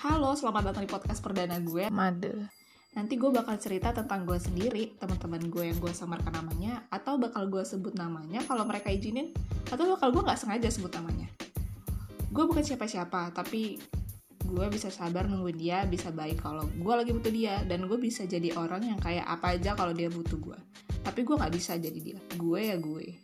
Halo, selamat datang di podcast perdana gue. Made. Nanti gue bakal cerita tentang gue sendiri, teman-teman gue yang gue samarkan namanya, atau bakal gue sebut namanya kalau mereka izinin, atau bakal gue nggak sengaja sebut namanya. Gue bukan siapa-siapa, tapi gue bisa sabar nungguin dia, bisa baik kalau gue lagi butuh dia, dan gue bisa jadi orang yang kayak apa aja kalau dia butuh gue. Tapi gue nggak bisa jadi dia. Gue ya gue.